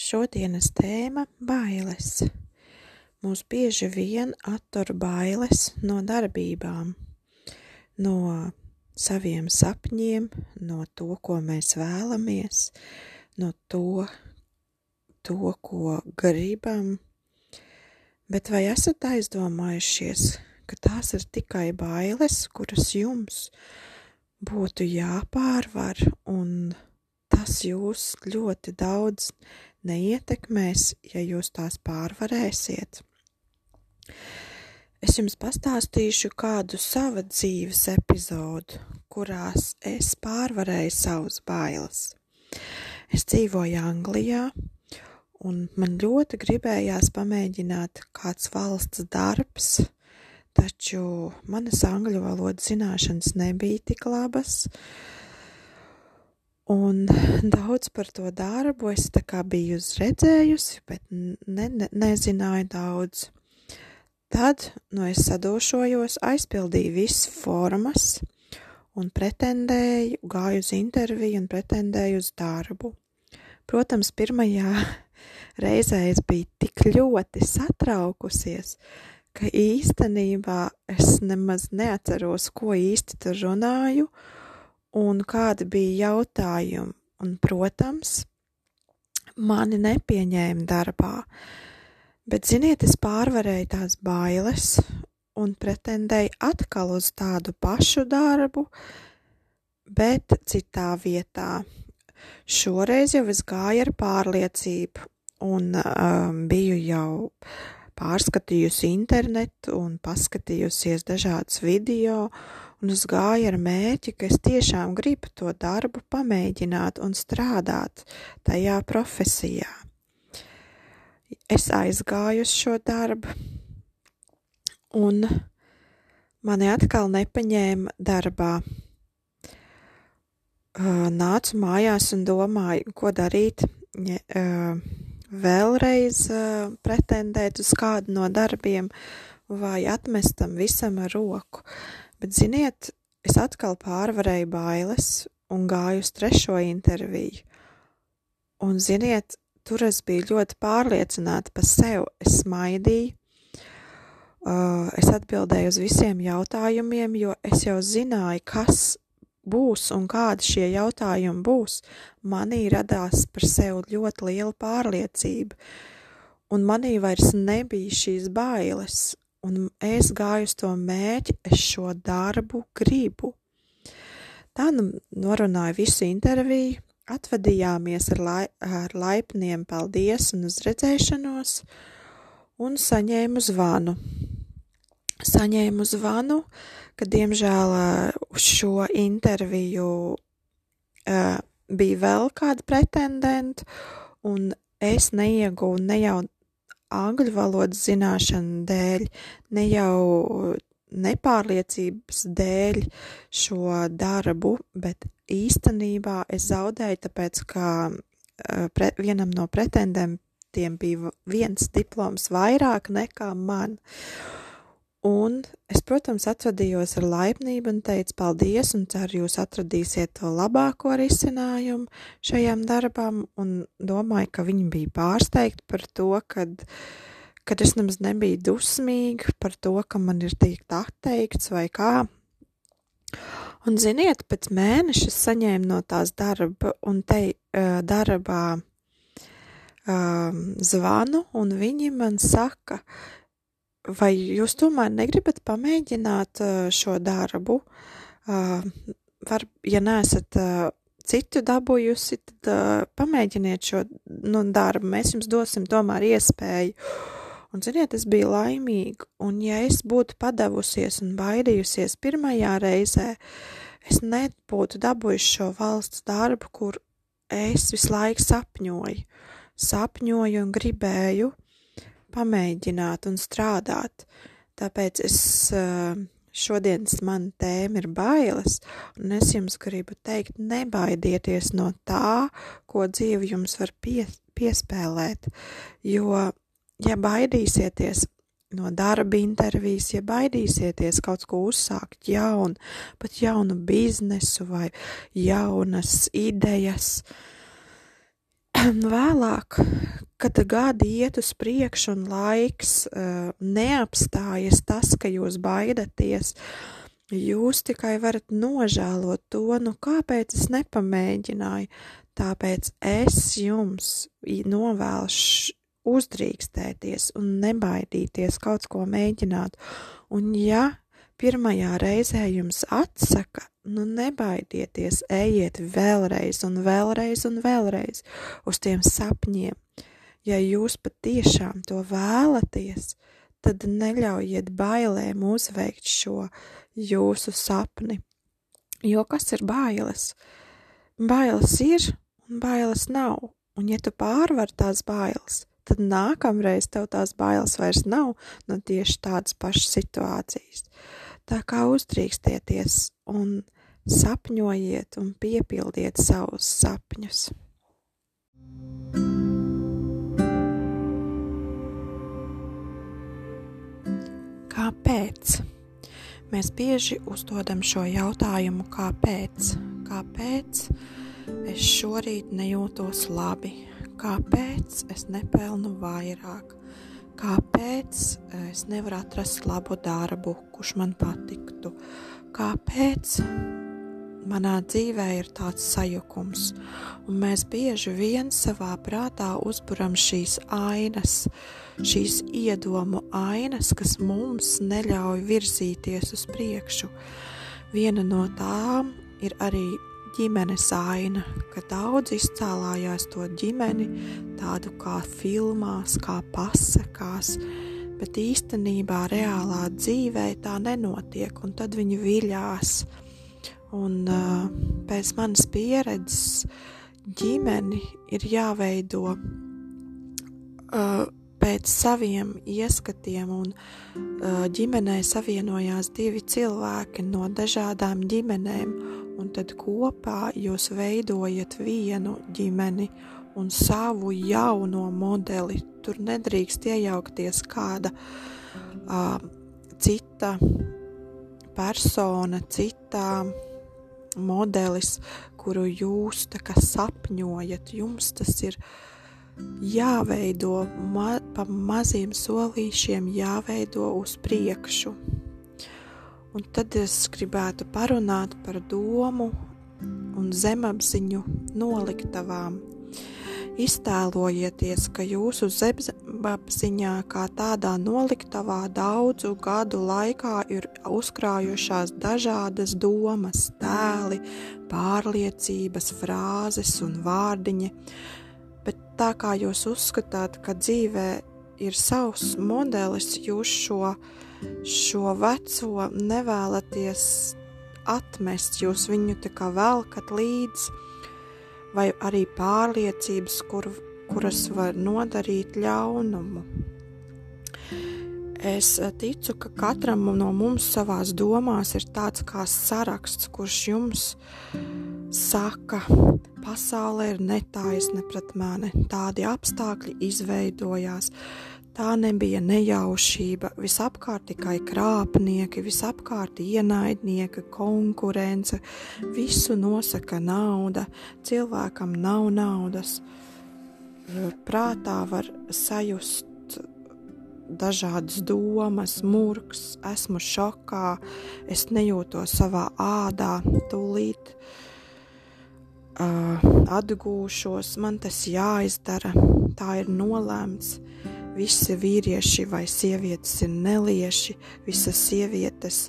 Šodienas tēma - bailes. Mūs bieži vien attur bailes no darbībām, no saviem sapņiem, no to, ko mēs vēlamies, no to, to ko gribam. Bet vai esat aizdomājušies, ka tās ir tikai bailes, kuras jums būtu jāpārvar, un tas jūs ļoti daudz neietekmēs, ja jūs tās pārvarēsiet. Es jums pastāstīšu kādu sava dzīves epizodu, kurās es pārvarēju savus bailes. Es dzīvoju Anglijā, un man ļoti gribējās pamēģināt kāds valsts darbs, taču manas angļu valodas zināšanas nebija tik labas, uh, Un daudz par to darbu es tā kā biju redzējusi, bet ne, ne, nezināju daudz. Tad, nu, es sadošojos, aizpildīju visas formas un pretendēju, gāju uz interviju un pretendēju uz darbu. Protams, pirmajā reizē es biju tik ļoti satraukusies, ka īstenībā es nemaz neatceros, ko īsti tur runāju, un kādi bija jautājumi. Un, protams, mani nepieņēma darbā, bet, ziniet, es pārvarēju tās bailes un pretendēju atkal uz tādu pašu darbu, bet citā vietā. Šoreiz jau es gāju ar pārliecību un um, biju jau pārskatījusi internetu un paskatījusies dažādas video un es gāju ar mērķi, ka es tiešām gribu to darbu pamēģināt un strādāt tajā profesijā. Es aizgāju uz šo darbu, un mani atkal nepaņēma darbā. Nācu mājās un domāju, ko darīt, vēlreiz pretendēt uz kādu no darbiem vai atmest tam visam ar roku. Bet, ziniet, es atkal pārvarēju bailes un gāju uz trešo interviju. Un, ziniet, tur es biju ļoti pārliecināta par sevi. Es smaidīju, uh, es atbildēju uz visiem jautājumiem, jo es jau zināju, kas būs un kādi šie jautājumi būs. Manī radās par sevi ļoti liela pārliecība, un manī vairs nebija šīs bailes, un es gāju uz to mērķi, es šo darbu gribu. Tā nu norunāju visu interviju, atvadījāmies ar, lai, ar laipniem paldies un uz redzēšanos, un saņēmu zvanu. Saņēmu zvanu, ka diemžēl uz šo interviju uh, bija vēl kāda pretendenta, un es neieguvu ne jau angļu valodas zināšanu dēļ, ne jau nepārliecības dēļ šo darbu, bet īstenībā es zaudēju, tāpēc, ka uh, pre, vienam no pretendentiem bija viens diploms vairāk nekā man. Un es, protams, atvadījos ar laipnību un teicu paldies un ceru jūs atradīsiet to labāko risinājumu šajām darbām un domāju, ka viņi bija pārsteigti par to, kad, kad es nemaz nebiju dusmīga par to, ka man ir tikt atteikts vai kā. Un ziniet, pēc mēneša saņēmu no tās darba un te uh, darbā um, zvanu un viņi man saka, vai jūs tomēr negribat pamēģināt šo darbu? Var, ja neesat citu dabūjusi, tad pamēģiniet šo nu, darbu. Mēs jums dosim tomēr iespēju. Un, ziniet, es biju laimīga, un ja es būtu padavusies un baidījusies pirmajā reizē, es nebūtu dabūjuši šo valsts darbu, kur es visu laiku sapņoju, sapņoju un gribēju, pamēģināt un strādāt. Tāpēc es šodienas man tēma ir bailes, un es jums gribu teikt, nebaidieties no tā, ko dzīve jums var pie, piespēlēt, jo, ja baidīsieties no darba intervijas, ja baidīsieties kaut ko uzsākt jaunu, pat jaunu biznesu vai jaunas idejas, vēlāk, kad gadi iet uz priekšu un laiks uh, neapstājas tas, ka jūs baidaties, jūs tikai varat nožēlot to, nu kāpēc es nepamēģināju, tāpēc es jums novēlu uzdrīkstēties un nebaidīties kaut ko mēģināt, un ja pirmajā reizē jums atsaka, nu nebaidieties, ejiet vēlreiz un vēlreiz un vēlreiz uz tiem sapņiem. Ja jūs patiešām to vēlaties, tad neļaujiet bailēm uzveikt šo jūsu sapni. Jo kas ir bailes? Bailes ir un bailes nav, un ja tu pārvar tās bailes, tad nākamreiz tev tās bailes vairs nav no nu tieši tādas pašas situācijas. Tā kā uzdrīkstieties un sapņojiet un piepildiet savus sapņus. Kāpēc? Mēs bieži uzdodam šo jautājumu, kāpēc? Kāpēc es šorīt nejūtos labi? Kāpēc es nepelnu vairāk? Kāpēc eh, es nevaru atrast labu darbu, kurš man patiktu, kāpēc manā dzīvē ir tāds sajukums, un mēs bieži vien savā prātā uzburam šīs ainas, šīs iedomu ainas, kas mums neļauj virzīties uz priekšu. Viena no tām ir arī ģimenes aina, ka daudz izcēlājās to ģimeni tādu kā filmās, kā pasakās, bet īstenībā reālā dzīvē tā nenotiek, un tad viņi viļās. Un uh, pēc manas pieredzes ģimeni ir jāveido uh, pēc saviem ieskatiem, un uh, ģimenē savienojās divi cilvēki no dažādām ģimenēm, un tad kopā jūs veidojat vienu ģimeni un savu jauno modeli. Tur nedrīkst iejaukties kāda uh, cita persona, cita modelis, kuru jūs tā kā sapņojat. Jums tas ir jāveido ma pa maziem solīšiem, jāveido uz priekšu. Un tad es gribētu parunāt par domu un zemapziņu noliktavām. Iztēlojieties, ka jūsu zemapziņā kā tādā noliktavā daudzu gadu laikā ir uzkrājušās dažādas domas, tēli, pārliecības, frāzes un vārdiņi, bet tā kā jūs uzskatāt, ka dzīvē ir savs modelis, jūs šo šo veco nevēlaties atmest, jūs viņu tā kā velkat līdzi, vai arī pārliecības, kur, kuras var nodarīt ļaunumu. Es ticu, ka katram no mums savās domās ir tāds kā saraksts, kurš jums saka, pasaule ir netaisna pret mani, tādi apstākļi izveidojās, Tā nebija nejaušība, visapkārt tikai krāpnieki, visapkārt ienaidnieki, konkurence, visu nosaka nauda, cilvēkam nav naudas. Prātā var sajust dažādas domas, murgs, esmu šokā, es nejūtos savā ādā, tūlīt uh, atgūšos, man tas jāizdara, tā ir nolēmts visi vīrieši vai sievietes ir nelieši, visas sievietes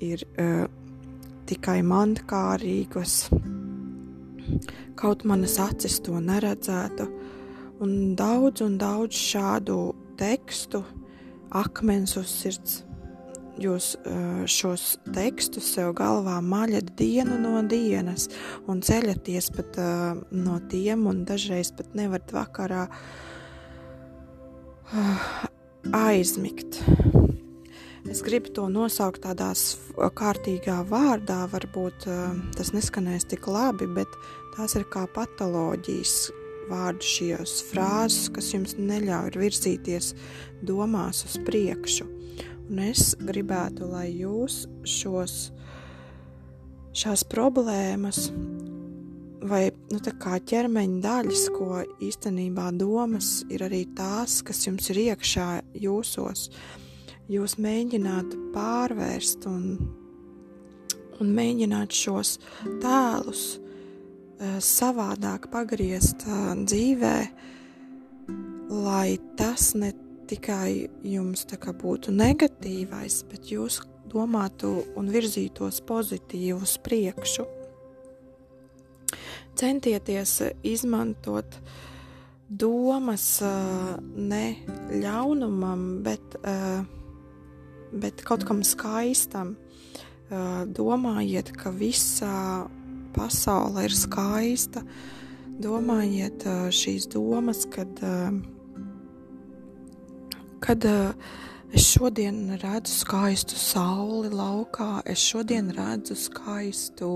ir uh, tikai mankārīgas, kaut manas acis to neredzētu, un daudz un daudz šādu tekstu, akmens uz sirds. Jūs uh, šos tekstus sev galvā maļat dienu no dienas un ceļaties pat uh, no tiem, un dažreiz pat nevarat vakarā. uh, aizmigt. Es gribu to nosaukt tādā kārtīgā vārdā, varbūt tas neskanēs tik labi, bet tās ir kā patoloģijas vārdu šīs frāzes, kas jums neļauj virzīties domās uz priekšu. Un es gribētu, lai jūs šos, šās problēmas vai nu, ķermeņa daļas, ko īstenībā domas ir arī tās, kas jums ir iekšā jūsos. Jūs mēģināt pārvērst un, un mēģināt šos tēlus uh, savādāk pagriezt uh, dzīvē, lai tas ne tikai jums būtu negatīvais, bet jūs domātu un virzītos pozitīvi uz priekšu. Centieties izmantot domas ne ļaunumam, bet, bet kaut kam skaistam. Domājiet, ka visa pasaule ir skaista. Domājiet šīs domas, kad kad es šodien redzu skaistu sauli laukā, es šodien redzu skaistu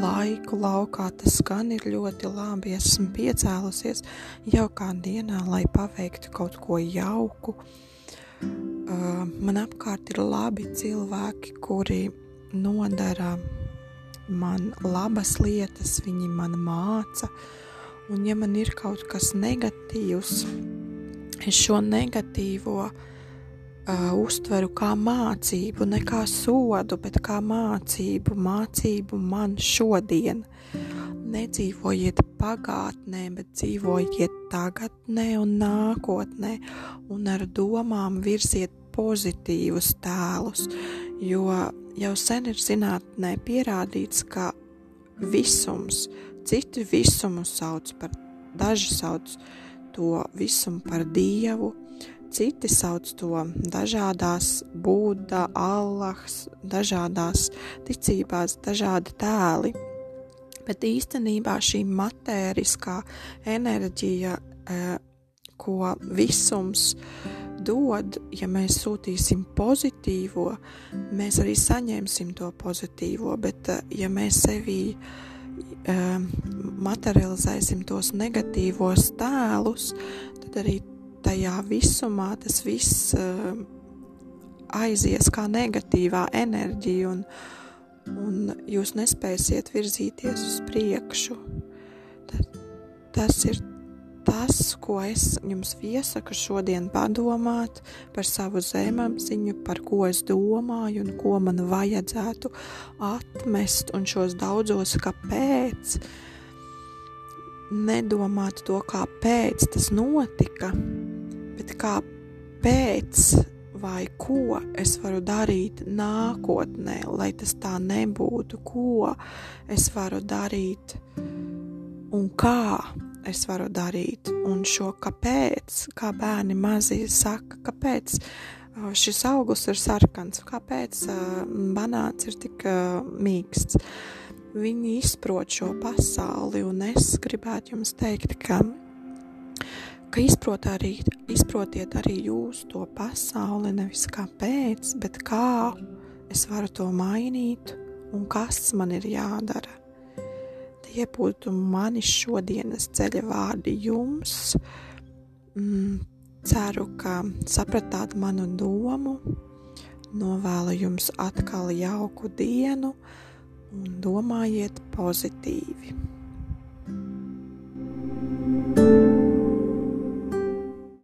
laiku laukā, tas gan ir ļoti labi. Esmu piecēlusies jaukā dienā, lai paveiktu kaut ko jauku. Uh, man apkārt ir labi cilvēki, kuri nodara man labas lietas, viņi man māca, un ja man ir kaut kas negatīvs, es šo negatīvo uh, uztveru kā mācību, ne kā sodu, bet kā mācību, mācību man šodien. Nedzīvojiet pagātnē, bet dzīvojiet tagadnē un nākotnē, un ar domām virziet pozitīvus tēlus, jo jau sen ir zinātnē pierādīts, ka visums, citi visumu sauc par, daži sauc to visumu par dievu, citi sauc to dažādās būda, allahs, dažādās ticībās, dažādi tēli. Bet īstenībā šī matēriskā enerģija, eh, ko visums dod, ja mēs sūtīsim pozitīvo, mēs arī saņemsim to pozitīvo, bet eh, ja mēs sevī um, materializēsim tos negatīvos tēlus, tad arī tajā visumā tas viss um, aizies kā negatīvā enerģija, un, un jūs nespēsiet virzīties uz priekšu. Tad, tas ir tas, ko es jums iesaku šodien padomāt par savu zemapziņu, par ko es domāju un ko man vajadzētu atmest, un šos daudzos kāpēc. Nedomāt to, kāpēc tas notika, bet kāpēc vai ko es varu darīt nākotnē, lai tas tā nebūtu, ko es varu darīt un kā es varu darīt, un šo kāpēc, kā bērni mazi saka, kāpēc šis augurs ir sarkans, kāpēc banāns ir tik mīksts. Viņi izprot šo pasauli, un es gribētu jums teikt, ka, ka izprot arī, izprotiet arī jūs to pasauli, nevis kāpēc, bet kā es varu to mainīt un kas man ir jādara tie būtu mani šodienas ceļa vārdi jums. Mm, ceru, ka sapratāt manu domu. Novēlu jums atkal jauku dienu un domājiet pozitīvi.